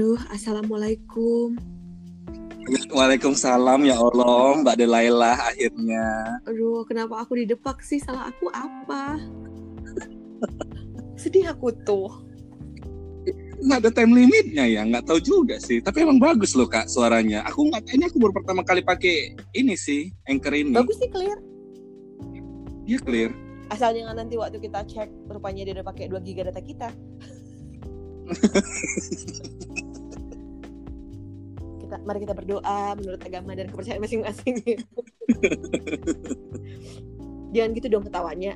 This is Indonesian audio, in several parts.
Duh, assalamualaikum. Waalaikumsalam ya Allah, Mbak Delaila akhirnya. Aduh, kenapa aku didepak sih? Salah aku apa? Sedih aku tuh. Nggak ada time limitnya ya, nggak tahu juga sih. Tapi emang bagus loh kak suaranya. Aku nggak, ini aku baru pertama kali pakai ini sih, anchor ini. Bagus sih clear. Iya clear. Asal jangan nanti waktu kita cek, rupanya dia udah pakai 2 giga data kita. kita mari kita berdoa menurut agama dan kepercayaan masing-masing. jangan gitu dong ketawanya.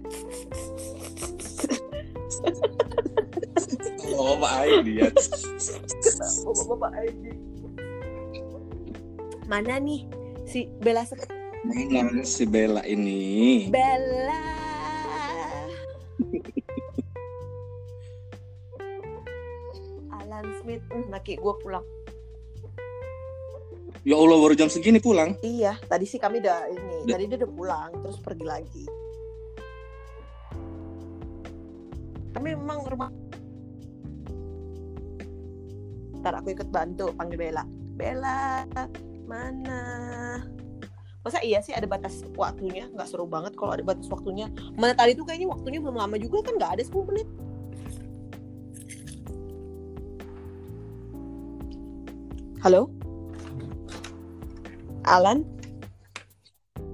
Oh, Pak Aidi ya. Aidi. Mana nih si Bella Sek- Mana si Bella ini? Bella. Alan Smith, hmm, laki gue pulang. Ya Allah baru jam segini pulang. Iya, tadi sih kami udah ini, Udah. tadi dia udah pulang, terus pergi lagi. Tapi memang rumah. Ntar aku ikut bantu panggil Bella. Bella, mana? Masa iya sih ada batas waktunya? Nggak seru banget kalau ada batas waktunya. Mana tadi tuh kayaknya waktunya belum lama juga kan nggak ada 10 menit. Halo? Alan?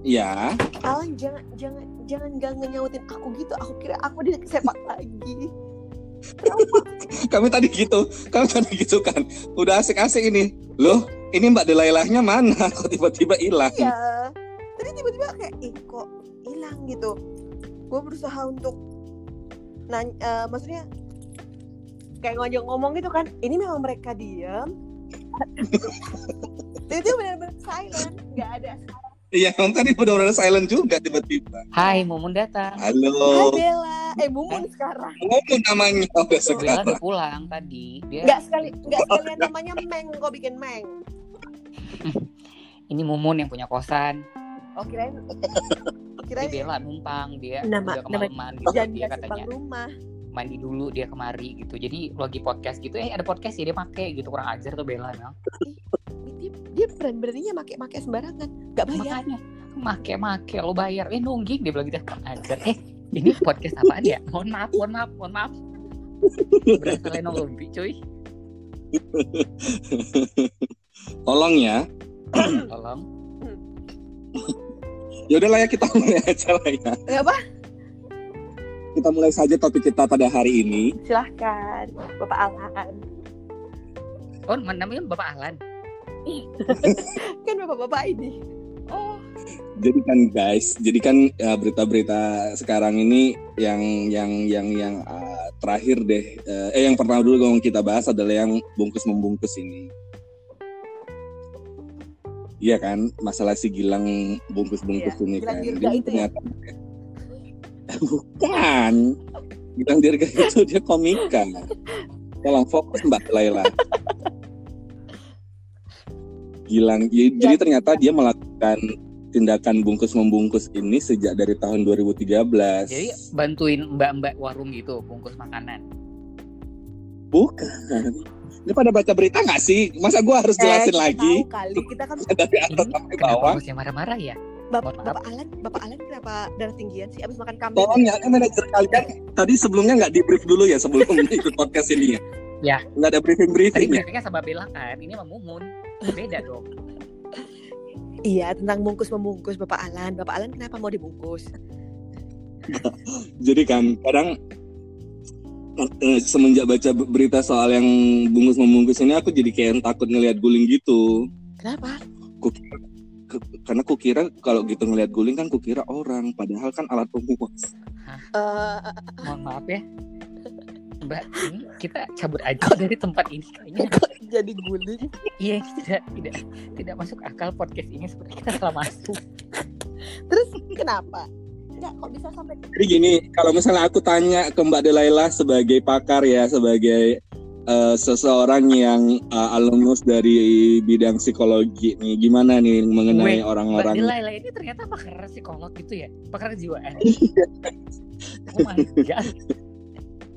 Ya. Alan jangan jangan jangan gak nyautin aku gitu. Aku kira aku di sepak lagi. Kami tadi gitu, kami tadi gitu kan. Udah asik-asik ini. Loh, ini Mbak Delailahnya mana? Kok tiba-tiba hilang? Iya. Tadi tiba-tiba kayak ih kok hilang gitu. Gue berusaha untuk nanya, eh, maksudnya kayak ngajak ngomong gitu kan. Ini memang mereka diam. Tiba-tiba benar-benar silent, nggak ada. Iya, emang tadi udah silent juga tiba-tiba. Hai, Mumun datang. Hai Halo. Bella, eh Mumun sekarang. Ngomong namanya udah Bella sekarang. udah pulang tadi. Dia Nggak sekali, nggak sekalian namanya Meng, kok bikin Meng. ini Mumun yang punya kosan. Oh kirain, kirain Bella numpang dia Nama- udah kemalaman gitu dia dikasih katanya rumah. mandi dulu dia kemari gitu. Jadi lagi podcast gitu eh ada podcast ya dia make gitu kurang ajar tuh Bella emang. Dia, dia berani-beraninya make-make sembarangan, nggak bayar. Makanya make make lo bayar eh nungging dia bilang gitu ajar. Eh ini podcast apaan ya? Mohon maaf, mohon maaf, mohon maaf. Berasa Leno Lumpi cuy. Tolong ya. Tolong. Ya udah lah ya kita mulai aja lah ya. Eh, apa? Kita mulai saja topik kita pada hari ini. Silahkan, Bapak Alan. Oh, namanya Bapak Alan. Kan bapak-bapak ini. Oh, Jadi kan guys, jadi kan ya, berita-berita sekarang ini yang yang yang yang uh, terakhir deh, uh, eh yang pertama dulu yang kita bahas adalah yang bungkus membungkus ini. Iya kan, masalah si Gilang bungkus-bungkus Iya, ini Gilang kan. Dirga Dia itu ya? ternyata bukan. Gilang Dirga itu dia komika. Tolong fokus Mbak Laila. Gilang, jadi, jadi ternyata dia melakukan tindakan bungkus membungkus ini sejak dari tahun 2013. jadi bantuin mbak-mbak warung gitu bungkus makanan. Bukan. Ini pada baca berita nggak sih? Masa gua harus jelasin Eh, lagi Tahu kali kita kan dari atas sampai kenapa bawah? bosnya marah-marah ya? Bapak. Bapak Alan, Bapak Alan kenapa darah tinggian sih abis makan kambing? Tolong ya, kan manajer kalian tadi sebelumnya nggak di brief dulu ya sebelum ikut podcast ini ya? Ya. Nggak ada briefing Tadi briefing ya? briefingnya sama Bella kan, ini sama Mumun. Beda dong. Iya tentang bungkus membungkus Bapak Alan. Bapak Alan kenapa mau dibungkus? Jadi kan kadang eh, semenjak baca berita soal yang bungkus membungkus ini aku jadi kayak takut ngelihat guling gitu. Kenapa? Kukira- ke- karena kukira kalau gitu ngelihat guling kan kukira orang, padahal kan alat pemuas. Eh, Mohon maaf ya. Mbak, ini kita cabut aja dari tempat ini kayaknya. kok jadi guling? Iya, tidak tidak tidak masuk akal podcast ini seperti kita salah masuk. Terus kenapa? Enggak, kok bisa sampai Jadi gini, kalau misalnya aku tanya ke Mbak Delaila sebagai pakar ya, sebagai eh, seseorang yang uh, alumnus dari bidang psikologi nih, gimana nih mengenai Weh, Mbak orang-orang Delaila ini ternyata pakar psikolog gitu ya, pakar kejiwaan. oh my god.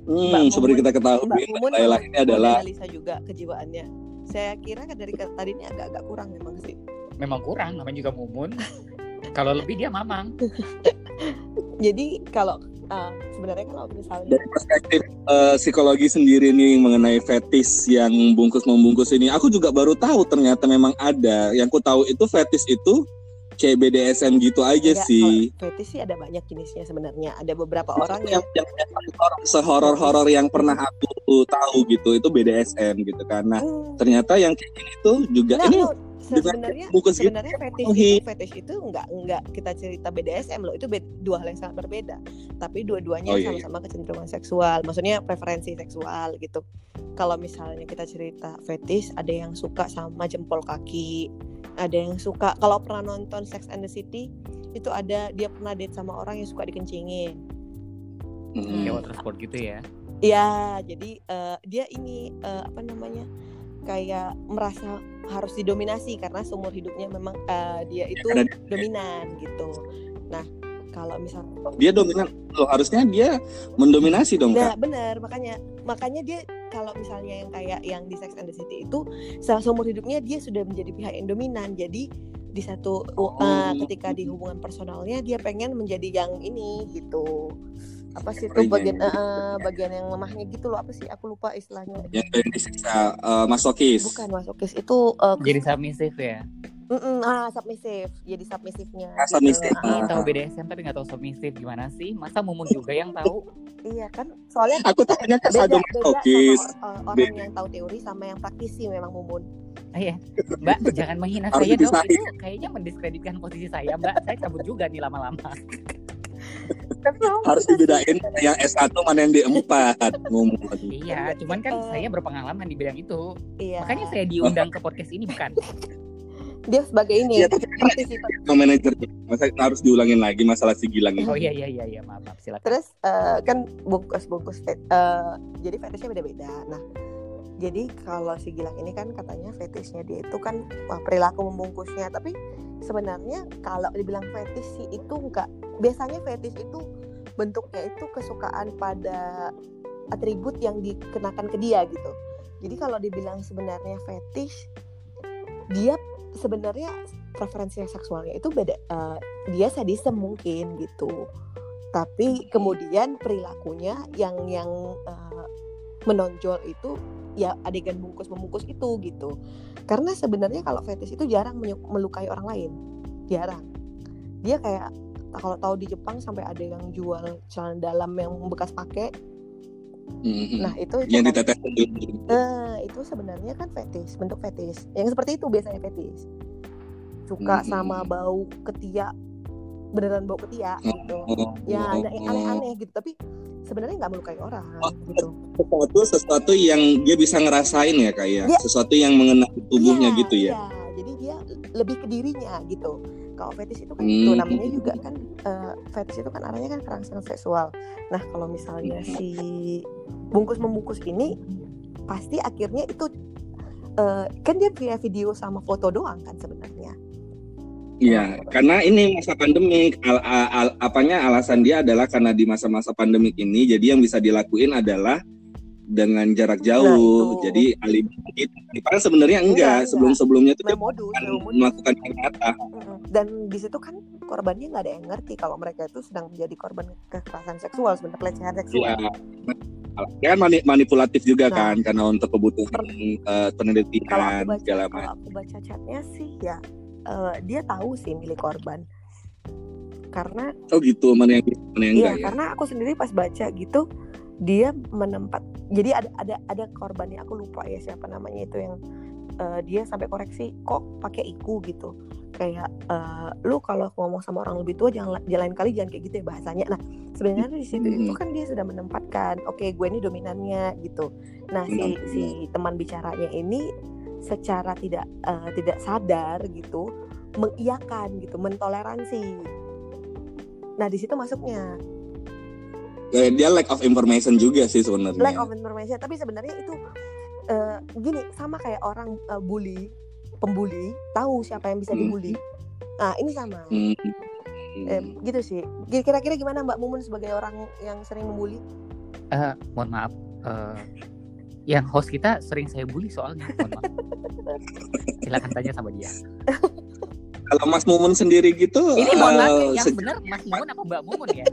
Hmm, seperti kita ketahui, Mbak Mumun Laila ini adalah Lisa juga kejiwaannya. Saya kira kan dari tadi ini agak-agak kurang memang sih. Memang kurang, namanya juga mumun. Kalau lebih dia mamang. Jadi kalau uh, sebenarnya kalau misalnya dari perspektif eh, psikologi sendiri nih mengenai fetis yang bungkus membungkus ini, aku juga baru tahu ternyata memang ada. Yang ku tahu itu fetis itu kayak BDSM gitu aja enggak, sih. fetish sih ada banyak jenisnya sebenarnya. Ada beberapa orang yang, yang yang, yang horor, sehoror-horor yang pernah aku tahu gitu itu BDSM gitu kan. Nah, Hmm, ternyata yang kayak gini tuh juga nah, ini sebenarnya sebenarnya fetish itu fetish itu enggak enggak kita cerita BDSM loh. Itu be- dua hal yang sangat berbeda. Tapi dua-duanya Oh, iya, iya. sama-sama kecenderungan seksual. Maksudnya preferensi seksual gitu. Kalau misalnya kita cerita fetish ada yang suka sama jempol kaki. Ada yang suka kalau pernah nonton Sex and the City itu ada dia pernah date sama orang yang suka dikencingin. Hmm. Kayak water sport gitu ya. Ya, jadi eh, dia ini eh, apa namanya kayak merasa harus didominasi karena seumur hidupnya memang eh, dia itu karena dominan gitu. Nah, kalau misalnya, dia dominan loh harusnya dia mendominasi dong nah kak. benar makanya makanya dia kalau misalnya yang kayak yang di Sex and the City itu se- seumur hidupnya dia sudah menjadi pihak yang dominan. Jadi di satu Oh. eh, ketika di hubungan personalnya dia pengen menjadi yang ini gitu. Apa sih itu bagian eh, bagian yang lemahnya gitu loh apa sih aku lupa istilahnya. Yang pengen disiksa eh, masokis. Bukan masokis itu uh, Jadi submissive ya. mm-mm, ah submissive, jadi submisifnya. Ah, submissive. Ah, Ini Ah. tahu BDSM tapi nggak tahu submissive gimana sih? Masa mumun juga yang tahu? iya kan, soalnya Aku tanya ke beda beda sadomasokis. sama uh, orang Beda. yang tahu teori sama yang praktisi memang mumun. Ah, iya. Mbak, jangan menghina Harus saya dong. Itu kayaknya mendiskreditkan posisi saya, Mbak. Saya cabut juga nih lama-lama. Tapi Harus dibedain mana yang S1 mana yang D4 ngomong. Iya, cuman kan saya berpengalaman di bidang itu. Iya. Makanya saya diundang ke podcast ini bukan? dia sebagai ini Iya, tapi sama manajernya. Masa harus diulangin lagi masalah si Gilang ini. Oh iya iya iya iya maaf, maaf silakan. Terus eh, kan bungkus bungkus fet- eh, jadi fetishnya beda-beda. Nah, jadi kalau si Gilang ini kan katanya fetishnya dia itu kan wah, perilaku membungkusnya, tapi sebenarnya kalau dibilang fetish sih itu enggak. Biasanya fetish itu bentuknya itu kesukaan pada atribut yang dikenakan ke dia gitu. Jadi kalau dibilang sebenarnya fetish, dia sebenarnya preferensi seksualnya itu beda. eh, dia sadisme mungkin gitu tapi kemudian perilakunya yang yang eh, menonjol itu ya adegan bungkus membungkus itu gitu karena sebenarnya kalau fetish itu jarang melukai orang lain jarang dia kayak kalau tahu di Jepang sampai ada yang jual celana dalam yang bekas pakai Mhm. nah itu itu yang kan- ditetes Nah, itu sebenarnya kan fetish, bentuk fetish. Yang seperti itu biasanya fetish. Suka Hmm. sama bau ketiak, beneran bau ketiak gitu. Oh, Ya, oh, ada yang oh. aneh-aneh gitu, tapi sebenarnya nggak melukai orang Oh, gitu. sesuatu sesuatu yang dia bisa ngerasain ya kayak Dia- sesuatu yang mengenai tubuhnya Iya, gitu ya. iya. Jadi dia lebih ke dirinya gitu. Kalau fetish itu kan Hmm. itu namanya juga kan eh, fetish itu kan arahnya kan kerangsangan seksual. Nah, kalau misalnya Hmm. si bungkus membungkus ini pasti akhirnya itu eh, kan dia via video sama foto doang kan sebenarnya. Iya, karena ini masa pandemik, al, al- al- apanya alasan dia adalah karena di masa-masa pandemik ini, jadi yang bisa dilakuin adalah dengan jarak jauh, Nah, itu. jadi alibi. Padahal sebenarnya enggak, Enggak, enggak. sebelum-sebelumnya itu modus, melakukan. Mm-mm. Dan di situ kan korbannya nggak ada yang ngerti kalau mereka itu sedang menjadi korban kekerasan seksual, sebenarnya pelecehan seksual. Iya. Dia kan mani- manipulatif juga Nah. kan, karena untuk kebutuhan eh, Kalau penelitian aku baca, segala kalau macam. aku baca chatnya sih ya eh, dia tahu sih milik korban. Karena Oh gitu, mana yang mana yang iya, enggak ya? karena aku sendiri pas baca gitu dia menempat. Jadi ada ada ada korbannya aku lupa ya siapa namanya itu yang eh, dia sampai koreksi kok pakai iku gitu. Kayak eh, lu kalau ngomong sama orang lebih tua jangan jalan kali jangan kayak gitu ya bahasanya. Nah, sebenarnya di situ itu kan dia sudah menempatkan oke gue ini dominannya gitu. Nah, si Mhm. si teman bicaranya ini secara tidak eh, tidak sadar gitu mengiyakan gitu, mentoleransi. Nah, di situ masuknya Eh, dia lack of information juga sih sebenarnya. lack of information tapi sebenarnya itu eh, gini sama kayak orang eh, bully pembuli tahu siapa yang bisa Hmm. dibully nah ini sama Hmm. Eh, gitu sih kira-kira gimana Mbak Mumun sebagai orang yang sering membuli Eh, mohon maaf. eh, yang host kita sering saya bully soalnya. Mohon maaf. Silakan tanya sama dia. Kalau Mas Mumun sendiri gitu, Ini mohon maaf yang benar Mas Mumun apa Mbak Mumun ya?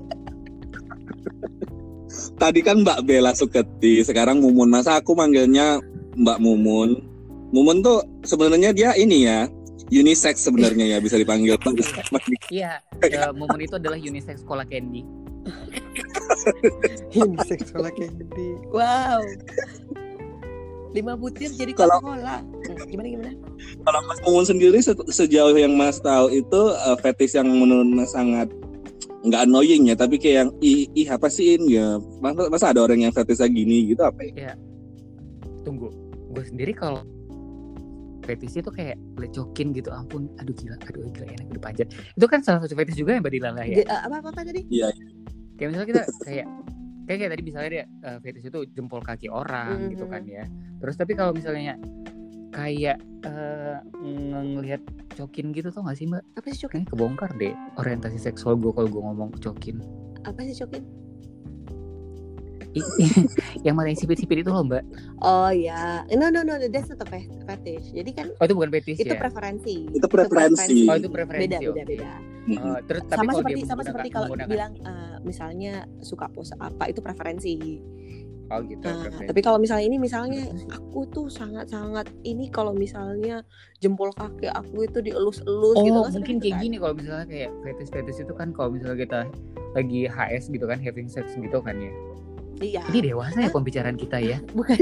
Tadi kan Mbak Bella Suketi, sekarang Mumun. Masa aku manggilnya Mbak Mumun? Mumun tuh sebenarnya dia ini ya, unisex sebenarnya ya bisa dipanggil. Iya, eh, Mumun itu adalah unisex sekolah candy. Insek sekolah candy. Wow. Lima butir jadi Kalau- Coca-Cola. Hmm, gimana gimana? Kalau Mas Mumun sendiri se- sejauh yang Mas tahu itu eh, fetish yang menurut Mas sangat nggak annoying ya, tapi kayak yang ih, ih apa sih ini ya? Masa, masa ada orang yang fetishnya gini gitu apa ya? Tunggu, gue sendiri kalau fetish itu kayak lecokin gitu ampun aduh gila aduh gila enak udah panjat itu kan salah satu fetish juga yang mbak Dilala ya J- eh, apa apa apa tadi? kayak misalnya kita kayak kayak, kayak tadi misalnya dia eh, fetish itu jempol kaki orang Mhm. gitu kan ya terus tapi kalau misalnya kayak eh, ng- ngelihat cokin gitu tuh gak sih mbak Apa sih cokin? kayaknya kebongkar deh orientasi seksual gue kalau gue ngomong cokin Apa sih cokin? Yang matanya sipit-sipit itu loh mbak Oh ya, no no no, that's not a fe- fetish. Jadi kan oh itu bukan fetish itu ya preferensi. Itu preferensi. oh itu preferensi Beda beda beda. Eh, terus tapi sama kalau seperti sama seperti kalau bilang eh, misalnya suka pose apa itu preferensi. Oh gitu Nah, tapi kalau misalnya ini misalnya aku tuh sangat-sangat ini kalau misalnya jempol kaki aku itu dielus-elus Oh, gitu kan mungkin kayak itu gini kalau misalnya kayak fetish-fetish itu kan kalau misalnya kita lagi HS gitu kan having sex gitu kan ya. kan. Iya. Ini dewasa ya pembicaraan kita ya. Bukan.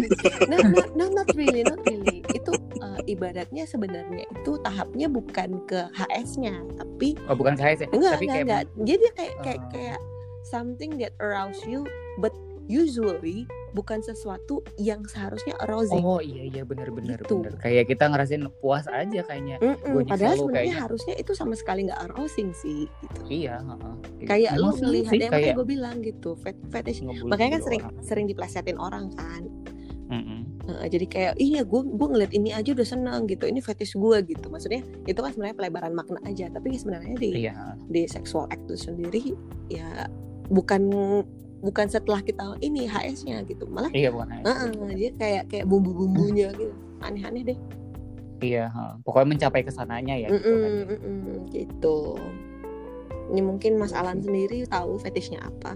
No, no, no, not really, not really. Itu eh, ibaratnya sebenarnya itu tahapnya bukan ke HS-nya, tapi Oh, bukan ke HS ya. enggak, tapi enggak, kayak enggak. Jadi dia kayak kayak Oh. kayak something that arouse you, but usually bukan sesuatu yang seharusnya arousing. Oh iya iya benar benar Gitu. benar. Kayak kita ngerasain puas aja kayaknya. Gua nyesel padahal sebenarnya kayaknya. harusnya itu sama sekali nggak arousing sih gitu. Iya, heeh. Kayak lu Emang sih yang kayak gue bilang gitu, fet- fetish. ngebully Makanya kan sering orang. sering diplesetin orang kan. Mm-mm. Heeh, jadi kayak iya gue gue ngeliat ini aja udah seneng gitu. Ini fetish gue gitu. Maksudnya itu kan sebenarnya pelebaran makna aja. Tapi sebenarnya di Iya. di sexual act itu sendiri ya bukan bukan setelah kita ini HS-nya gitu. Malah Iya bukan HS. heeh, dia kayak kayak bumbu-bumbunya gitu. Aneh-aneh deh. Iya, heeh. pokoknya mencapai ke sananya ya gitu kan. Mm-mm, mm-mm, gitu. Ini mungkin Mas Alan sendiri tahu fetishnya apa?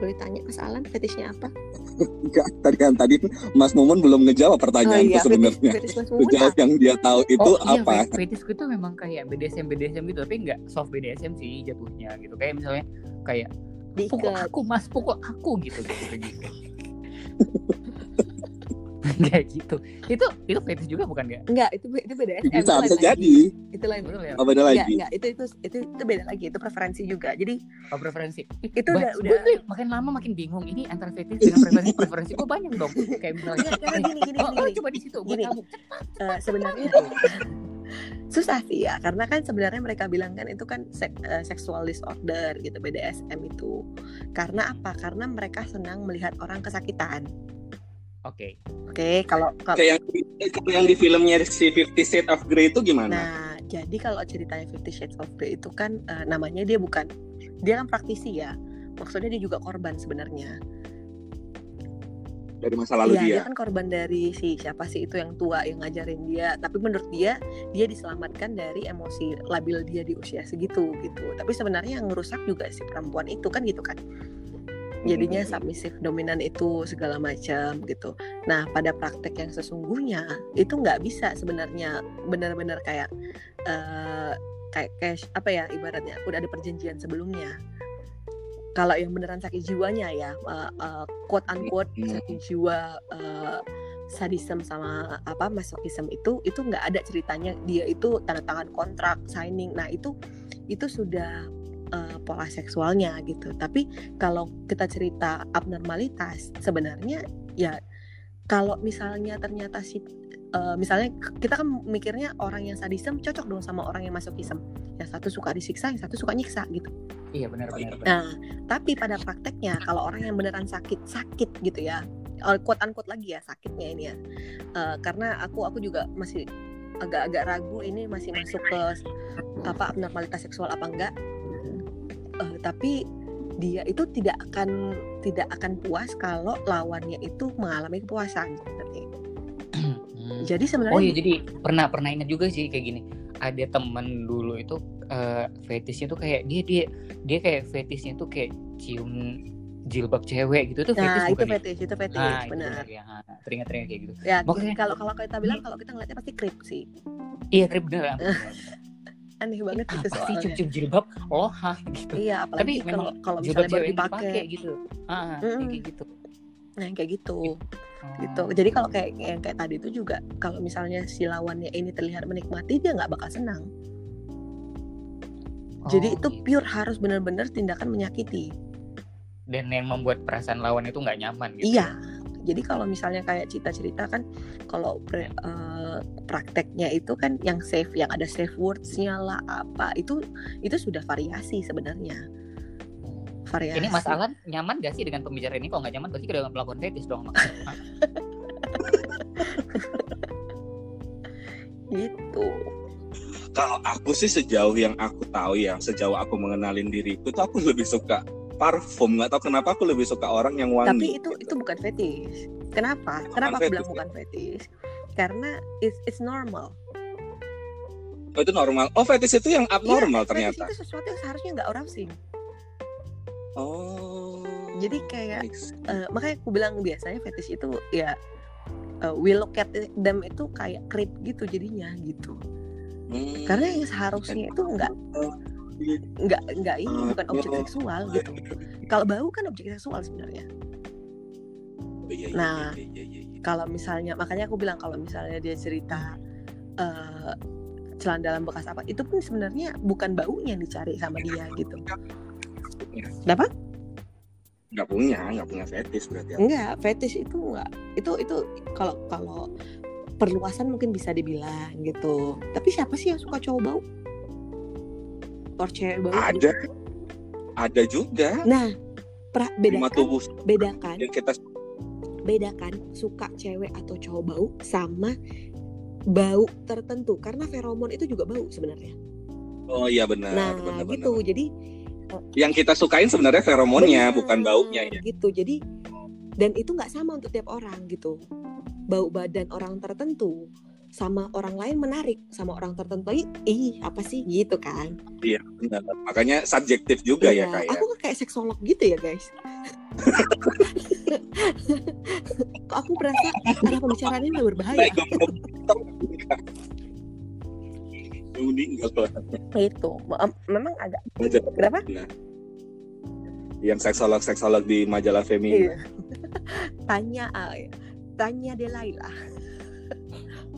Boleh tanya Mas Alan fetishnya apa? Enggak, tadi kan tadi Mas Mumun belum ngejawab pertanyaanku fetish, sebenarnya. fetish Mas Mumun Jawab yang dia tahu itu oh, iya, apa? fe- fetishku itu memang kayak BDSM BDSM gitu, tapi nggak soft BDSM sih jatuhnya gitu. Kayak misalnya kayak pukul diikat. aku mas pukul aku gitu gitu gitu kayak gitu itu itu fetish juga bukan ya Enggak, itu itu beda SM. Bisa itu lain bisa lagi. jadi. Itu lain. betul ya Oh, beda lagi. enggak, itu itu itu itu beda lagi, itu preferensi juga. Jadi oh, preferensi itu Ba- udah udah tuh makin lama makin bingung ini antara fetish dengan preferensi preferensi gue banyak dong kayak misalnya karena gini gini oh, gini. oh, gini. coba di situ gue Gini. Eh, sebenarnya susah sih ya karena kan sebenarnya mereka bilang kan itu kan sek- eh, sexual disorder gitu BDSM itu. Karena apa? Karena mereka senang melihat orang kesakitan. Oke. Oke kalau kalau Kayak yang, eh, yang di filmnya si Fifty Shades of Grey itu gimana? nah jadi kalau ceritanya Fifty Shades of Grey itu kan eh, namanya dia bukan dia kan praktisi ya. Maksudnya dia juga korban sebenarnya Dari masa lalu Iya, dia. dia kan korban dari si siapa sih itu yang tua yang ngajarin dia. Tapi menurut dia, dia diselamatkan dari emosi labil dia di usia segitu gitu. Tapi sebenarnya yang ngerusak juga si perempuan itu kan gitu kan. Jadinya Hmm. submissive dominan itu segala macam gitu. Nah pada praktek yang sesungguhnya itu nggak bisa sebenarnya benar-benar kayak eh kayak kayak apa ya ibaratnya udah ada perjanjian sebelumnya. Kalau yang beneran sakit jiwanya ya, eh, eh, quote unquote Hmm. sakit jiwa eh, sadism sama apa masokism itu itu nggak ada ceritanya dia itu tanda tangan kontrak signing. Nah itu itu sudah eh, pola seksualnya gitu. Tapi kalau kita cerita abnormalitas sebenarnya ya kalau misalnya ternyata si eh, misalnya kita kan mikirnya orang yang sadism cocok dong sama orang yang masokism. Yang satu suka disiksa, yang satu suka nyiksa gitu. Iya benar benar benar. Nah, tapi pada prakteknya kalau orang yang beneran sakit sakit gitu ya, quote unquote lagi ya sakitnya ini ya, Eh, karena aku aku juga masih agak-agak ragu ini masih masuk ke apa abnormalitas seksual apa enggak. Eh, tapi dia itu tidak akan tidak akan puas kalau lawannya itu mengalami kepuasan? Hmm. jadi sebenarnya Oh iya jadi pernah pernah ingat juga sih kayak gini. Ada temen dulu itu eh, fetishnya tuh kayak dia dia dia kayak fetishnya tuh kayak cium jilbab cewek gitu tuh nah fetish itu ya? fetish itu fetish Ah, itu benar ya. Ah, Teringat teringat kayak gitu. ya Makanya- kalau kalau kita bilang kalau kita ngeliatnya pasti creep sih Iya bener. ampun. aneh banget itu Apa sih cium-cium jilbab? Oh, hah gitu. iya apalagi Tapi kalau kalau Jilbab misalnya baru dipakai gitu. Ah, Mm-mm. kayak gitu. nah kayak gitu gitu Oh. jadi kalau kayak yang kayak tadi itu juga kalau misalnya si lawannya ini terlihat menikmati dia nggak bakal senang jadi Oh, itu gitu. pure harus benar-benar tindakan menyakiti dan yang membuat perasaan lawan itu nggak nyaman gitu. iya jadi kalau misalnya kayak Cita cerita kan kalau pre- eh, prakteknya itu kan yang safe yang ada safe words-nya lah apa itu itu sudah variasi sebenarnya variasi Ini Mas Alan nyaman gak sih dengan pembicaraan ini? Kalau nggak nyaman kita udah melakukan fetish dong. Gitu Kalau aku sih sejauh yang aku tahu ya, sejauh aku mengenalin diriku tuh aku lebih suka parfum. Nggak tahu kenapa aku lebih suka orang yang wangi. tapi itu gitu. itu bukan fetish kenapa Bukan kenapa aku fetish, bilang ya? bukan fetish karena it's it's normal Oh, itu normal. Oh, fetish itu yang abnormal Iya, ternyata. fetish itu sesuatu yang seharusnya nggak arousing Oh. Jadi kayak. Eh, makanya aku bilang biasanya fetish itu ya eh, we look at them itu kayak creep gitu jadinya gitu Hmm. karena yang seharusnya itu nggak nggak nggak ini Ah, bukan objek seksual gitu kalau bau kan objek seksual sebenarnya Oh, iya, iya, Nah, iya, iya, iya, iya. kalau misalnya makanya aku bilang kalau misalnya dia cerita eh celana dalam bekas apa itu pun sebenarnya bukan baunya yang dicari sama dia gitu Kenapa? nggak punya, nggak punya fetish berarti. ya. enggak fetish itu enggak itu itu kalau kalau perluasan mungkin bisa dibilang gitu tapi siapa sih yang suka cowok bau or cewek bau Ada, ada juga. nah pra, bedakan tubuh bedakan yang kita bedakan suka cewek atau cowok bau sama bau tertentu karena feromon itu juga bau sebenarnya Oh iya benar, nah benar, gitu benar. jadi Yang kita sukain sebenarnya feromonnya, benar, bukan baunya ya. gitu. Jadi dan itu nggak sama untuk tiap orang gitu. Bau badan orang tertentu sama orang lain menarik sama orang tertentu lagi ih apa sih? Gitu kan. Iya, benar. Makanya subjektif juga ya Iya, kayak. aku kan kayak seksolog gitu ya guys. Kok aku merasa arah pembicaraan ini berbahaya meninggal loh. itu Mem- memang agak Majalah. kenapa Yang seksolog-seksolog di majalah Femi. Iya. tanya ah, ya. tanya Delaila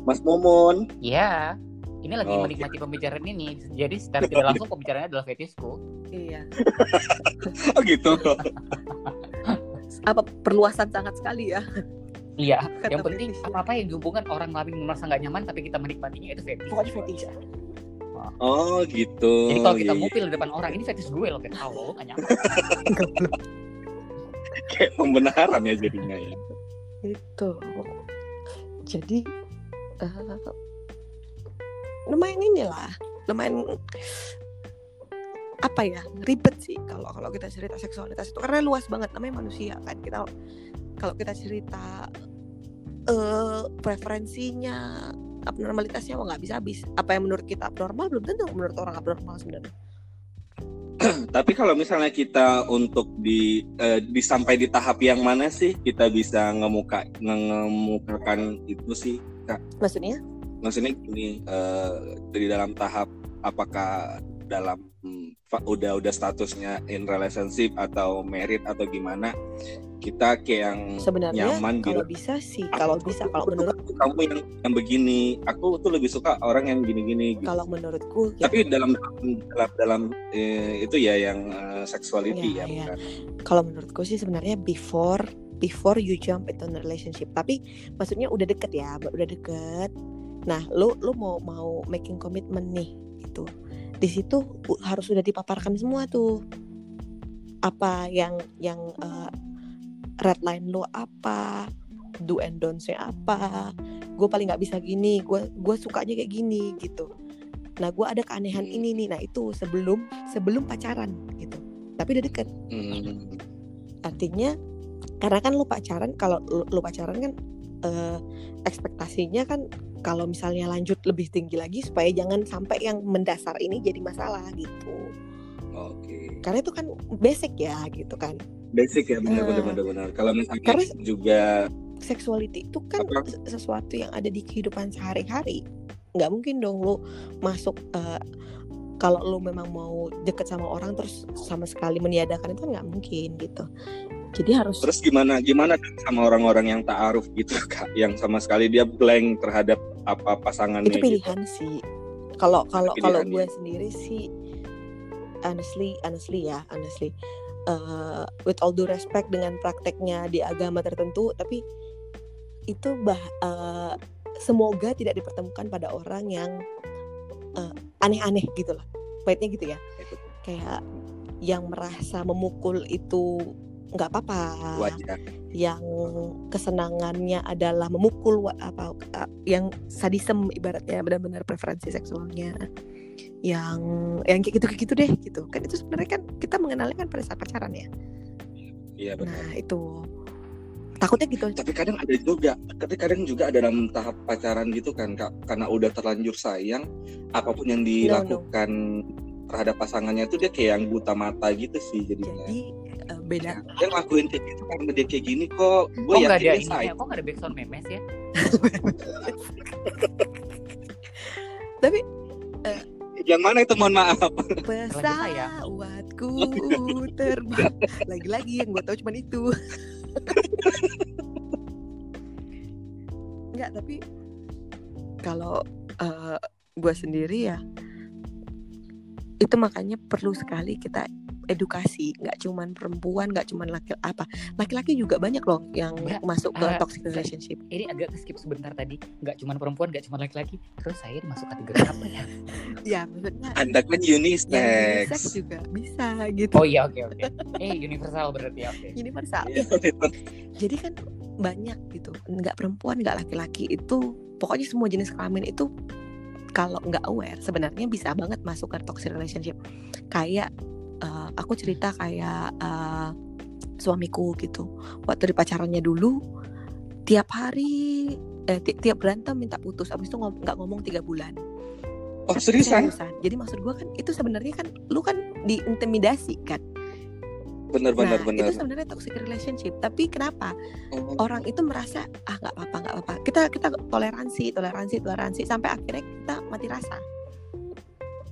Mas Momon. Iya. Ini lagi Oh, menikmati pembicaraan ini. Jadi secara tidak langsung pembicaraannya adalah fetishku. iya Oh gitu. apa perluasan sangat sekali ya Iya. Kata yang penting apa-apa yang dihubungkan orang lain merasa nggak nyaman tapi kita menikmatinya itu fetish. pokoknya fetish Oh gitu. Jadi kalau kita Iya, iya. ngupil di depan orang ini fetish gue loh kayak halo nggak kayak pembenaran ya jadinya ya. itu jadi eh, lumayan inilah lumayan apa ya ribet sih kalau kalau kita cerita seksualitas itu karena luas banget namanya manusia kan kita kalau kita cerita eh preferensinya abnormalitasnya wah nggak bisa habis. Apa yang menurut kita abnormal belum tentu menurut orang abnormal sebenarnya. Tapi kalau misalnya kita untuk di, eh, di sampai di tahap yang mana sih kita bisa ngemuka ngemukakan itu sih? maksudnya? Maksudnya gini, eh, di dalam tahap apakah dalam hmm, udah udah statusnya in relationship atau married atau gimana kita kayak yang sebenarnya nyaman kalau gitu. bisa sih kalau bisa kalau menurut kamu yang yang begini, aku tuh lebih suka orang yang gini-gini. Gitu. kalau menurutku ya Tapi dalam dalam dalam eh, itu ya yang eh, sexuality Iya, ya, iya. bukan. kalau menurutku sih sebenarnya before before you jump into a relationship tapi maksudnya udah deket ya udah deket nah lu lu mau mau making commitment nih gitu di situ harus sudah dipaparkan semua tuh apa yang yang uh, red line lu apa do and don'ts-nya apa gue paling nggak bisa gini gue gue sukanya kayak gini gitu nah gue ada keanehan Hmm. ini nih nah itu sebelum sebelum pacaran gitu tapi udah deket Hmm. artinya karena kan lu pacaran kalau lu pacaran kan eh, ekspektasinya kan kalau misalnya lanjut lebih tinggi lagi supaya jangan sampai yang mendasar ini jadi masalah gitu Oke. karena itu kan basic ya gitu kan Basic ya benar Eh. benar benar benar. Kalau misalnya Karena- juga sexuality itu kan Apa? se- sesuatu yang ada di kehidupan sehari-hari nggak mungkin dong lu masuk eh, kalau lu memang mau deket sama orang terus sama sekali meniadakan itu kan nggak mungkin gitu jadi harus terus gimana gimana sama orang-orang yang ta'aruf gitu kak? Yang sama sekali dia blank terhadap apa pasangannya itu gitu. pilihan sih. Kalau kalau kalau Pilihan, gue ya. sendiri sih honestly honestly ya honestly uh, with all due respect dengan prakteknya di agama tertentu tapi itu bah uh, semoga tidak dipertemukan pada orang yang uh, aneh-aneh gitu lah. Baiknya gitu ya. Kayak yang merasa memukul itu nggak apa-apa. Wajar. Yang kesenangannya adalah memukul apa yang sadisem ibaratnya benar-benar preferensi seksualnya. Yang yang kayak gitu kayak gitu deh gitu. Kan itu sebenarnya kan kita mengenalnya kan pada saat pacaran ya? Iya benar. Nah itu. Takutnya gitu. Tapi kadang ada juga tapi kadang juga ada dalam tahap pacaran gitu kan kak. Karena udah terlanjur sayang apa pun yang dilakukan terhadap pasangannya itu dia kayak yang buta mata gitu sih jadinya. Jadi beda. Dia ngelakuin kayak gitu karena dia kayak gini kok. Gue nggak yakin ada dia ini? ya? Kok nggak ada backsound memes ya? tapi yang mana itu mohon maaf. Pesawatku terbang lagi-lagi yang gue tahu cuma itu. Enggak tapi kalau eh, gue sendiri ya itu makanya perlu sekali kita edukasi nggak cuman perempuan nggak cuman laki apa laki-laki juga banyak loh yang masuk ke eh, toxic relationship Ini agak skip sebentar tadi. Nggak cuma perempuan, nggak cuma laki-laki. Terus saya masuk kategori apa ya? ya maksudnya anda kan unisex unisex juga bisa gitu Oh iya oke oke. Eh universal berarti ya oke. universal Iya, jadi kan banyak gitu nggak perempuan nggak laki-laki itu pokoknya semua jenis kelamin itu kalau nggak aware sebenarnya bisa banget masuk ke toxic relationship kayak eh, aku cerita kayak eh, suamiku gitu. Waktu di pacarannya dulu tiap hari eh, ti- tiap berantem minta putus abis itu ngom- nggak ngomong tiga bulan. Oh seriusan? Seriusan. jadi maksud gua kan itu sebenarnya kan lu kan diintimidasi kan? Bener bener nah bener itu sebenarnya toxic relationship. Tapi kenapa Oh. orang itu merasa ah nggak apa-apa nggak apa-apa. Kita kita toleransi toleransi toleransi sampai akhirnya kita mati rasa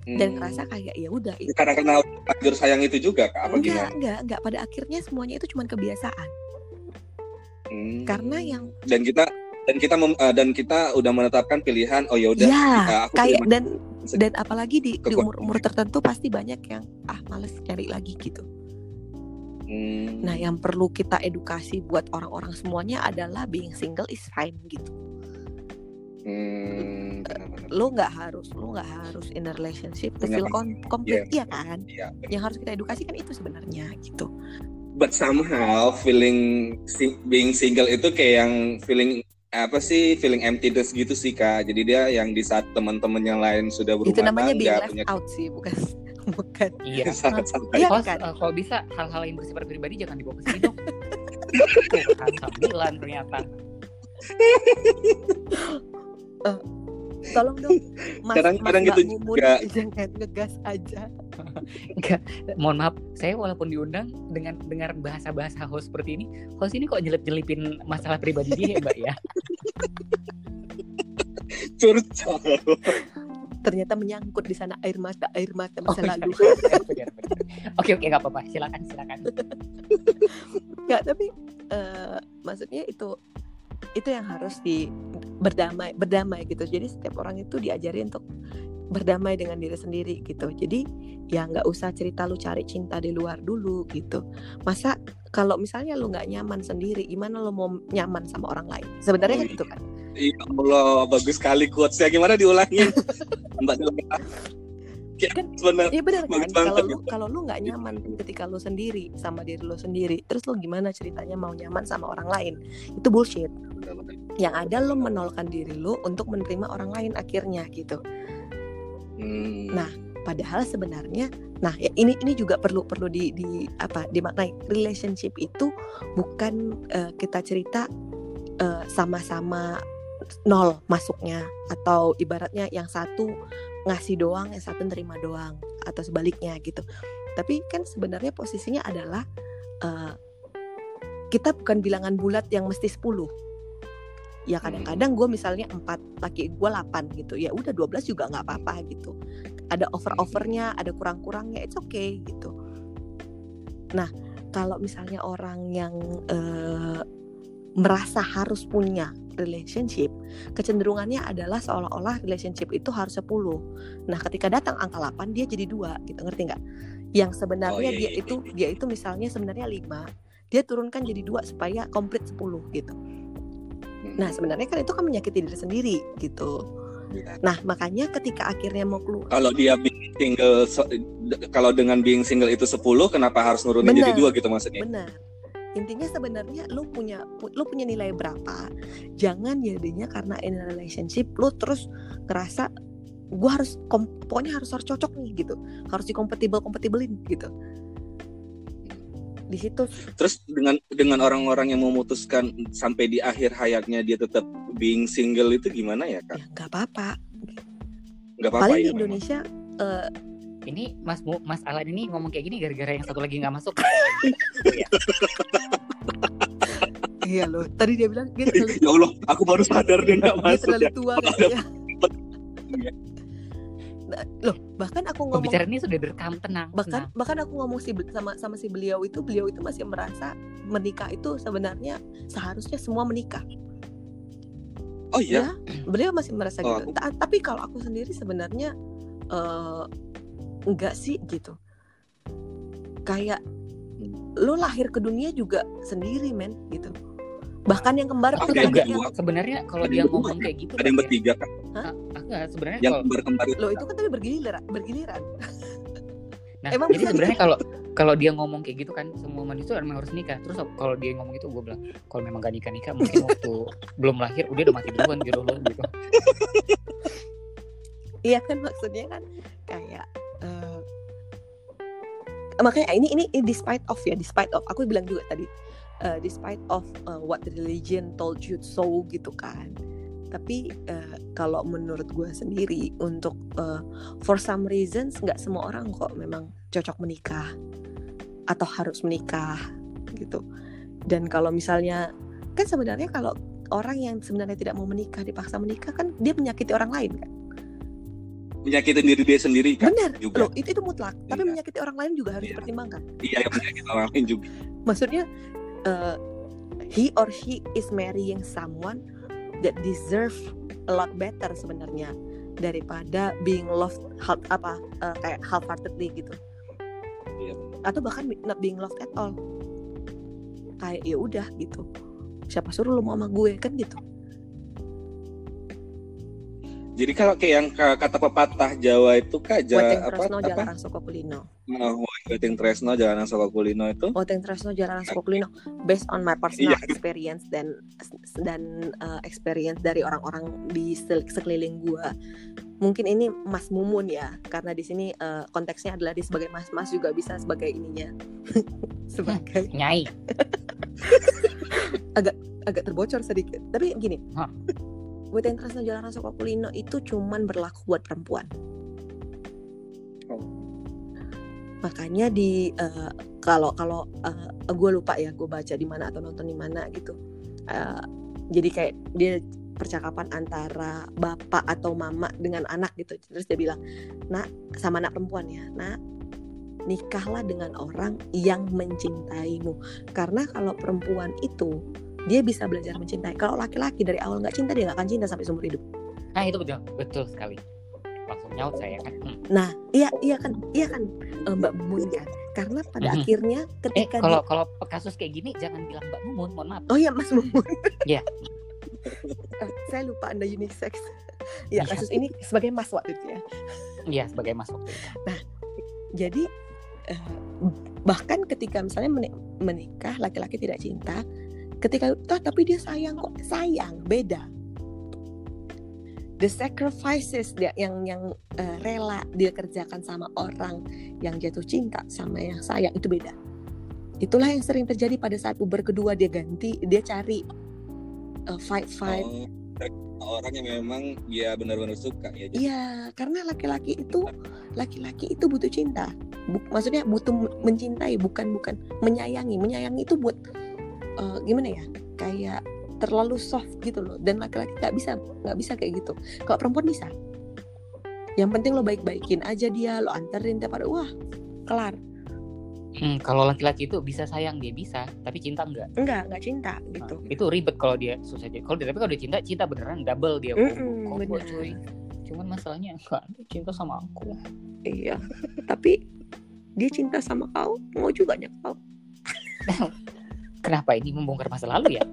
dan Hmm. ngerasa kayak ya udah i- karena karena lanjur sayang itu juga kak apa enggak gimana? enggak enggak. Pada akhirnya semuanya itu cuma kebiasaan. Hmm. karena yang dan kita dan kita mem- eh, dan kita udah menetapkan pilihan oh ya udah ya eh, aku kayak dan dan apalagi di di umur umur tertentu pasti banyak yang ah males cari lagi gitu. Hmm. nah yang perlu kita edukasi buat orang-orang semuanya adalah being single is fine gitu Hmm, lo nggak harus lo nggak harus in a relationship to feel com- complete iya. kan? Iya, benar. yang harus kita edukasi kan itu sebenarnya gitu. But somehow feeling being single itu kayak yang feeling apa sih feeling emptiness gitu sih kak. Jadi dia yang di saat teman-teman yang lain sudah berumah itu namanya being tangga left punya out sih bukan bukan. Iya. sangat santai Iya kan? eh, kalau bisa hal-hal yang bersifat pribadi jangan dibawa ke sini dong. Tuh kan ternyata. tolong dong mas Kadang- mas kadang gitu Mumun, juga. jangan ngegas aja Mohon maaf, saya walaupun diundang dengan dengar bahasa-bahasa host seperti ini, host ini kok nyelip-nyelipin masalah pribadi dia, ya, Mbak ya. curcol ternyata menyangkut di sana air mata air mata Oh, masa iya, lalu. Oke oke nggak apa-apa, silakan silakan. nggak tapi eh, maksudnya itu itu yang harus di berdamai berdamai gitu jadi setiap orang itu diajari untuk berdamai dengan diri sendiri gitu jadi ya nggak usah cerita lu cari cinta di luar dulu gitu masa kalau misalnya lu nggak nyaman sendiri gimana lu mau nyaman sama orang lain sebenarnya kan iya. itu kan Ya Allah, bagus sekali quotesnya. Gimana diulangin? Mbak Delta. Kan- Iya benar kan kalau lu gitu. kalau lu nggak nyaman ketika lu sendiri sama diri lu sendiri terus lu gimana ceritanya mau nyaman sama orang lain itu bullshit yang ada lu menolkan diri lu untuk menerima orang lain akhirnya gitu Hmm. Nah, padahal sebenarnya Nah, ya, ini ini juga perlu perlu di di apa dimaknai relationship itu bukan eh, kita cerita eh, sama-sama nol masuknya atau ibaratnya yang satu ngasih doang, yang satu nerima doang atau sebaliknya gitu. Tapi kan sebenarnya posisinya adalah eh, kita bukan bilangan bulat yang mesti 10 ya kadang-kadang gue misalnya 4 laki gue 8 gitu. Ya udah 12 juga nggak apa-apa gitu. Ada over-overnya ada kurang-kurangnya it's okay gitu. Nah kalau misalnya orang yang eh, merasa harus punya relationship kecenderungannya adalah seolah-olah relationship itu harus 10 nah ketika datang angka 8 dia jadi dua gitu ngerti nggak yang sebenarnya Oh, iya, dia iya, itu iya. dia itu misalnya sebenarnya 5 dia turunkan jadi dua supaya komplit 10 gitu Nah sebenarnya kan itu kan menyakiti diri sendiri gitu. Iya. Nah makanya ketika akhirnya mau keluar, kalau dia being single kalau dengan being single itu 10 kenapa harus nurunin jadi Benar. dua gitu maksudnya benar. Intinya sebenarnya lu punya pu- lu punya nilai berapa. Jangan jadinya karena in a relationship lu terus ngerasa gua harus kom- pokoknya harus harus cocok nih gitu. Harus dikompatibel kompatibelin gitu. Di situ terus dengan dengan orang-orang yang memutuskan sampai di akhir hayatnya dia tetap being single itu gimana ya kak ya nggak apa-apa. nggak apa-apa Paling ya di memang. Indonesia eh, Ini Mas Mu- Mas Alan ini ngomong kayak gini gara-gara yang satu lagi nggak masuk. iya loh. Tadi dia bilang dia terlalu, ya Allah aku baru sadar dia nggak dia masuk terlalu ya tua Ada- kayaknya. Nah, loh bahkan aku ngomong Pembicaraan ini sudah direkam tenang. bahkan tenang. bahkan aku ngomong si sama sama si beliau itu beliau itu masih merasa menikah itu sebenarnya seharusnya semua menikah oh iya ya beliau masih merasa Oh, gitu Ta- tapi kalau aku sendiri sebenarnya eh, enggak sih gitu. Kayak lu lahir ke dunia juga sendiri men gitu. Bahkan yang kembar Aku pun yang Sebenarnya kalau dia ngomong kayak gitu ada yang ya. bertiga kan enggak, sebenarnya yang kalau kembar-kembar itu lo itu kan tapi bergiliran bergiliran. Nah, Emang jadi sebenarnya kalau kalau dia ngomong kayak gitu kan semua manusia memang harus nikah. Terus kalau dia ngomong itu gue bilang kalau memang gak nikah nikah mungkin waktu belum lahir udah udah mati duluan gitu loh gitu. Iya kan maksudnya kan kayak makanya ini ini despite of ya despite of. Aku bilang juga tadi eh, despite of eh, what the religion told you so gitu kan. Tapi eh, kalau menurut gue sendiri untuk eh, for some reasons nggak semua orang kok memang cocok menikah. Atau harus menikah gitu. Dan kalau misalnya kan sebenarnya kalau orang yang sebenarnya tidak mau menikah dipaksa menikah kan dia menyakiti orang lain kan menyakitin diri dia sendiri kan Benar, juga loh itu itu mutlak. Tapi Iya. menyakiti orang lain juga harus Iya. dipertimbangkan. iya yang menyakiti orang lain juga Maksudnya uh, he or she is marrying someone that deserve a lot better sebenarnya daripada being loved half apa uh, kayak half heartedly gitu. Iya. Atau bahkan not being loved at all. Kayak ya udah gitu. Siapa suruh lu mau sama gue kan gitu. Jadi kalau kayak yang ka- kata pepatah Jawa itu kak ja, Weteng apa Tresno apa Jalaran Soko Kulino. Oh, Weting Tresno Jalanan Soko Kulino itu Weteng Tresno Jalaran Soko Kulino based on my personal Iya. experience dan dan uh, experience dari orang-orang di sekeliling gua. Mungkin ini Mas Mumun ya, karena di sini uh, konteksnya adalah dia sebagai mas-mas juga bisa sebagai ininya. sebagai Nyai. agak terbocor sedikit. Tapi gini. Hah. Weteng Tresno Jalaran Soko Kulino itu cuman berlaku buat perempuan. Oh. Makanya di uh, kalau kalau gue lupa ya gue baca di mana atau nonton di mana gitu. Uh, jadi kayak dia percakapan antara bapak atau mama dengan anak gitu. Terus dia bilang, "Nak, sama anak perempuan ya, Nak, nikahlah dengan orang yang mencintaimu. Karena kalau perempuan itu dia bisa belajar mencintai. Kalau laki-laki dari awal nggak cinta dia nggak akan cinta sampai seumur hidup. Nah itu betul betul sekali. Langsung nyaut saya kan. Hmm. Nah, iya iya kan, iya kan eh, Mbak Mumun kan. Karena pada Mhm. akhirnya Eh ketika kalau dia- kalau kasus kayak gini jangan bilang Mbak Mumun, mohon maaf. Oh iya Mas Mumun. Iya. Eh, saya lupa Anda unisex. ya Iya. kasus ini sebagai Mas waktu itu ya. Iya sebagai Mas waktu itu. Jadi eh, bahkan ketika misalnya meni- menikah laki-laki tidak cinta, ketika toh tapi dia sayang kok sayang beda. the sacrifices dia yang yang eh, rela dia kerjakan sama orang yang jatuh cinta sama yang sayang itu beda itulah yang sering terjadi pada saat puber kedua dia ganti dia cari eh, fight fight Oh, orang yang memang dia benar-benar suka ya. Iya, karena laki-laki itu laki-laki itu butuh cinta. Bu- maksudnya butuh mencintai, bukan bukan menyayangi. Menyayangi itu buat eh, gimana ya? Kayak terlalu soft gitu loh. Dan laki-laki nggak bisa nggak bisa kayak gitu. Kalau perempuan bisa. Yang penting lo baik-baikin aja dia, lo anterin tiap hari. Wah, kelar. Hmm, kalau laki-laki itu bisa sayang dia bisa, tapi cinta enggak. Enggak, enggak cinta Nah, gitu. itu ribet kalau dia susah aja. Kalau dia tapi kalau dia cinta, cinta beneran double dia. Combo, benar. cuy. Cuman masalahnya enggak dia cinta sama aku. Iya. Tapi dia cinta sama kau, mau juga kau. Kenapa ini membongkar masa lalu ya?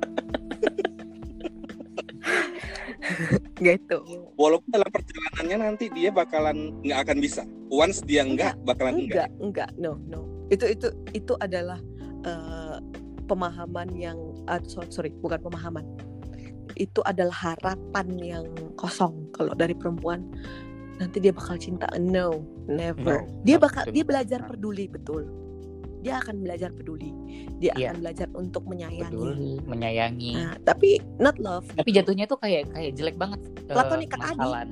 Gitu. Walaupun dalam perjalanannya nanti dia bakalan nggak akan bisa. Once dia enggak, bakalan enggak. enggak enggak no no itu itu itu adalah eh, pemahaman yang so- sorry bukan pemahaman itu adalah harapan yang kosong kalau dari perempuan nanti dia bakal cinta no never No, dia bakal betul. dia belajar peduli betul dia akan belajar peduli dia Iya. akan belajar untuk menyayangi Peduli, menyayangi. nah, tapi not love Tapi jatuhnya tuh kayak kayak jelek banget. Platonic Adi. masalah.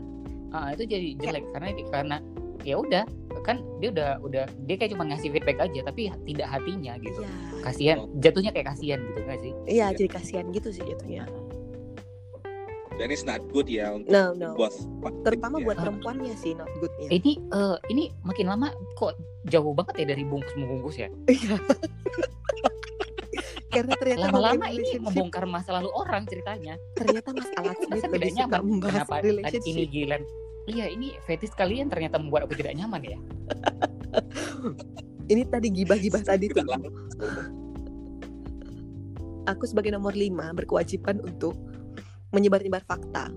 Ah, itu jadi jelek karena karena ya udah kan dia udah udah dia kayak cuma ngasih feedback aja tapi tidak hatinya gitu. Iya, Kasihan, jatuhnya kayak kasihan gitu nggak sih? iya jadi kasihan gitu sih jatuhnya Dan it's not good ya untuk no no buat terutama ya. buat perempuannya sih not goodnya Ini eh, ini makin lama kok jauh banget ya dari bungkus membungkus ya. Iya. Karena ternyata Lama-lama ini membongkar masa lalu orang ceritanya. ternyata Mas Alat Masa lebih suka nyaman? membahas Kenapa tadi ini. Gilan? Iya ini fetis kalian ternyata membuat aku tidak nyaman ya. Ini tadi gibah-gibah tadi tuh. Aku sebagai nomor lima berkewajiban untuk menyebar-nyebar fakta.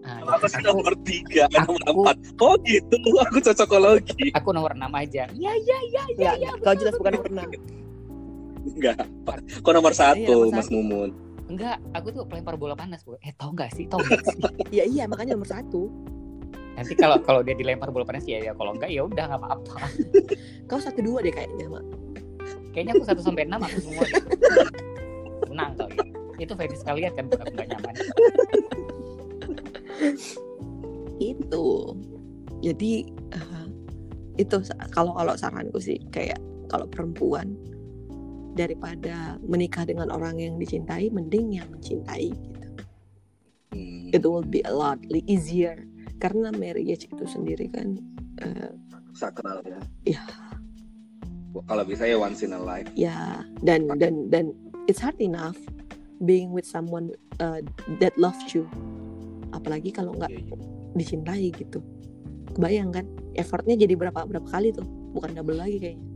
Nah, Aku sih aku, nomor tiga, nomor empat. Oh gitu, aku cocokologi. aku nomor 6 aja. Iya iya iya iya. Enggak. Kau jelas bukan nomor enam. Enggak. Kok nomor satu, Iya, nomor Mas satu. Mumun? Enggak, aku tuh pelempar bola panas, Bu. Eh, tau gak sih? Tau gak sih? Iya iya makanya nomor satu. Nanti kalau kalau dia dilempar bola panas ya ya kalau enggak ya udah nggak apa-apa. Kau satu dua deh kayaknya mak. Kayaknya aku 1 sampai 6 aku semua. deh. Tenang kali. Itu fetish kalian kan bukan aku nggak nyaman. Itu. Jadi eh, itu kalau kalau saranku sih kayak kalau perempuan daripada menikah dengan orang yang dicintai mending yang mencintai gitu. Hmm, It will be a lot easier karena marriage itu sendiri kan eh, sakral ya. Iya. Kalau bisa ya once in a life. ya dan dan dan it's hard enough being with someone uh, that loves you apalagi kalau nggak Iya, iya. dicintai gitu kebayang kan effortnya jadi berapa berapa kali tuh bukan double lagi kayaknya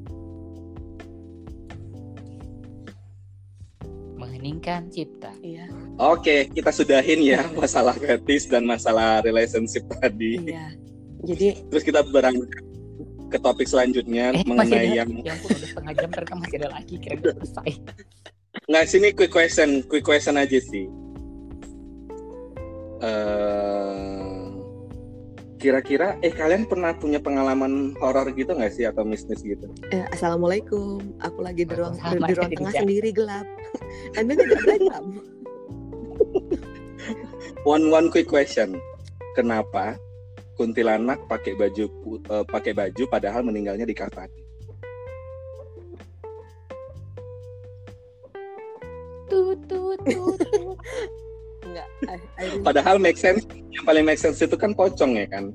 Mengheningkan cipta. iya Oke, kita sudahin ya masalah fetish dan masalah relationship tadi. iya jadi Terus kita berangkat ke topik selanjutnya Eh, masih mengenai ada. yang Ya ampun udah setengah jam ternyata masih ada lagi kira udah selesai. Nggak sini quick question, quick question aja sih. Eh, kira-kira eh kalian pernah punya pengalaman horor gitu nggak sih atau mistis gitu? eh, assalamualaikum aku lagi di ruang Sama, di ruang tengah sendiri gelap anda tidak gelap One one quick question. Kenapa kuntilanak pakai baju eh, pakai baju padahal meninggalnya di kafan? Tut tut tut. tut. enggak I, I really- Padahal make sense yang paling make sense itu kan pocong ya kan?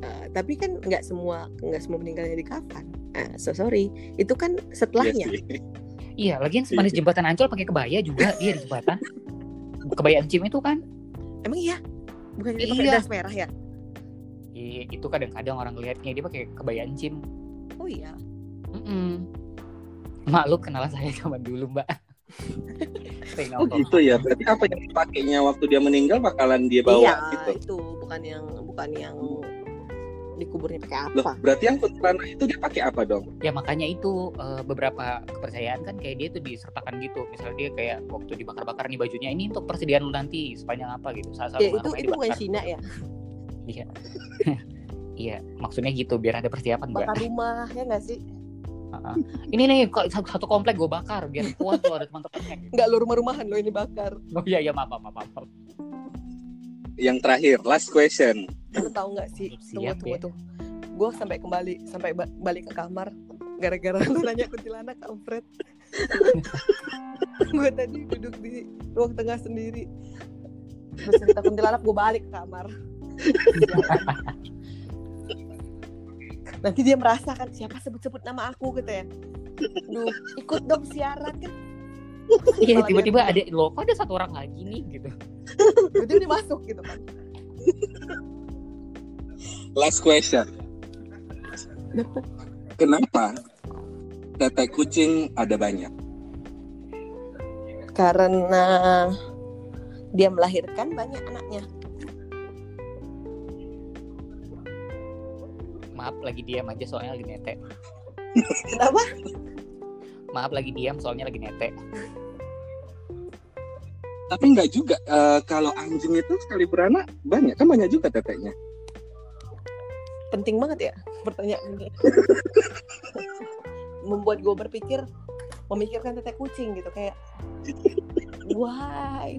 uh, tapi kan nggak semua nggak semua meninggalnya di kafan Ah, so sorry itu kan setelahnya Iya sih. Iya, lagian semanis jembatan Ancol pakai kebaya juga dia di jembatan. Kebaya encim itu kan emang iya bukan dia pakai Iya. das merah ya i- itu kadang-kadang orang lihatnya dia pakai kebaya encim. oh iya Mm-mm. Mak lu kenal saya zaman dulu, Mbak. Oh gitu ya. Berarti apa yang dipakainya waktu dia meninggal bakalan dia bawa iya gitu. itu bukan yang bukan yang dikuburnya pakai Loh, apa berarti yang kuntilanak itu dia pakai apa dong? ya makanya itu eh, beberapa kepercayaan kan kayak dia tuh disertakan gitu. Misalnya dia kayak waktu dibakar-bakar nih bajunya ini untuk persediaan lu nanti sepanjang apa? gitu. Saat ya itu itu bukan Cina ya? Iya. Iya maksudnya gitu biar ada persiapan gak bakar rumah ya nggak sih ini nih kok satu satu komplek gue bakar biar kuat tuh ada teman-temannya nggak lo rumah-rumahan lo ini bakar. Oh iya iya maaf maaf maaf, maaf. Yang terakhir, last question. lo tahu nggak sih? Tunggu Siap, tunggu ya. tuh gue sampai kembali sampai ba- balik ke kamar gara-gara lu nanya kuntilanak kampret gue tadi duduk di ruang tengah sendiri. Terus cerita kuntilanak gue balik ke kamar nanti dia merasakan siapa sebut-sebut nama aku? Gitu ya. Duh, ikut dong siaran kan. Iya tiba-tiba ada loh kok ada satu orang lagi nih? Gitu. Tiba-tiba dia masuk gitu kan. Last question. Kenapa tetek kucing ada banyak? karena dia melahirkan banyak anaknya maaf lagi diam aja soalnya lagi nete. Kenapa maaf lagi diam soalnya lagi nete. Tapi nggak juga. eh, kalau anjing itu sekali beranak banyak. Kan banyak juga teteknya. penting banget ya pertanyaan ini membuat gue berpikir memikirkan tetek kucing gitu kayak why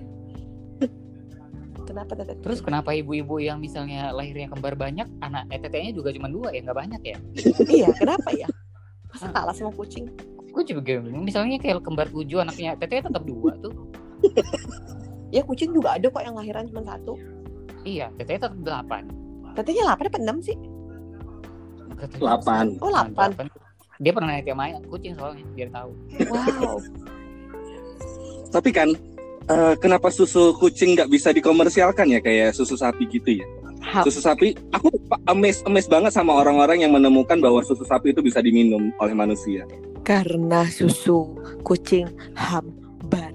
kenapa tetek terus kenapa ibu-ibu yang misalnya lahirnya kembar banyak anak eh, tetenya juga cuma dua ya nggak banyak ya? Iya kenapa ya? Masa kalah sama kucing? Gue juga bingung. Misalnya kayak kembar tujuh anaknya tetenya tetap dua tuh. Ya kucing juga ada kok yang lahiran cuma satu. Iya tetenya tetap delapan. Tetenya delapan apa enam sih? Delapan. oh delapan. Dia pernah nanya sama kucing soalnya biar tahu. Wow. Tapi kan eh, kenapa susu kucing nggak bisa dikomersialkan ya? Kayak susu sapi gitu ya? Susu sapi, aku amazed, amazed banget sama orang-orang yang menemukan bahwa susu sapi itu bisa diminum oleh manusia. karena susu kucing hambar.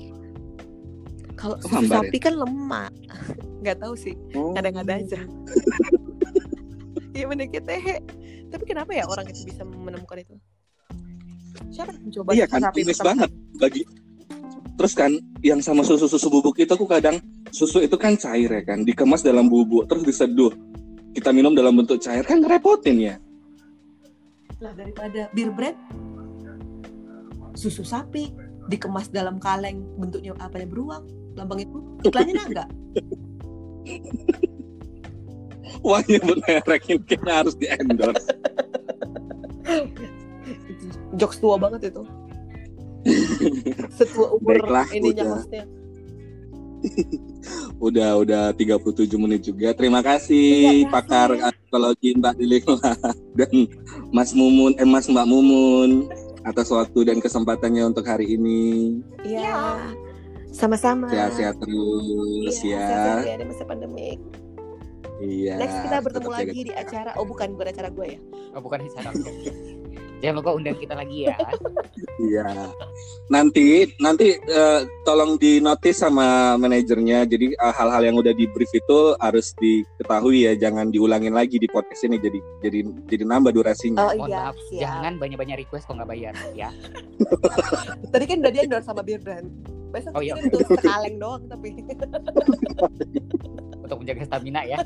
Kalau Oh, susu hambar ya? sapi kan lemak. Nggak tahu sih. Ngada-ngada aja. Iya menikah teh tapi kenapa ya orang itu bisa menemukan itu? Siapa mencoba Iya kan, sapi pertama? banget. Bagi. Terus kan, yang sama susu-susu bubuk itu aku kadang susu itu kan cair ya kan, dikemas dalam bubuk terus diseduh. Kita minum dalam bentuk cair kan ngerepotin ya. lah daripada beer brand susu sapi dikemas dalam kaleng bentuknya apa ya beruang lambang itu iklannya naga Wah nyebut merek ini kayaknya harus di endorse. jokes tua banget itu setua umur Baiklah, ininya udah. hostnya Udah udah 37 menit juga. Terima kasih Iya, pakar kasih. psikologi Mbak Dilila dan Mas Mumun eh Mas Mbak Mumun atas waktu dan kesempatannya untuk hari ini. iya sama-sama Sehat-sehat terus Iya, ya. sehat-sehat ya di masa pandemi Iya. next kita bertemu lagi di acara oh bukan bukan acara gue ya oh bukan di sana jangan lupa undang kita lagi ya Iya. Nanti nanti eh, tolong di notice sama manajernya. Jadi eh, hal-hal yang udah di brief itu harus diketahui ya, jangan diulangin lagi di podcast ini. Jadi jadi jadi nambah durasinya. oh mohon iya maaf siap. jangan banyak-banyak request kalau nggak bayar ya tadi kan udah di endorse sama beer brand besok Oh, iya. kirim tuh sekaleng doang tapi untuk menjaga stamina ya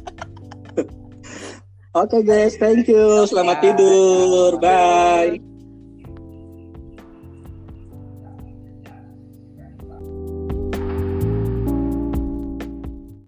Oke guys, thank you. Selamat tidur. Bye.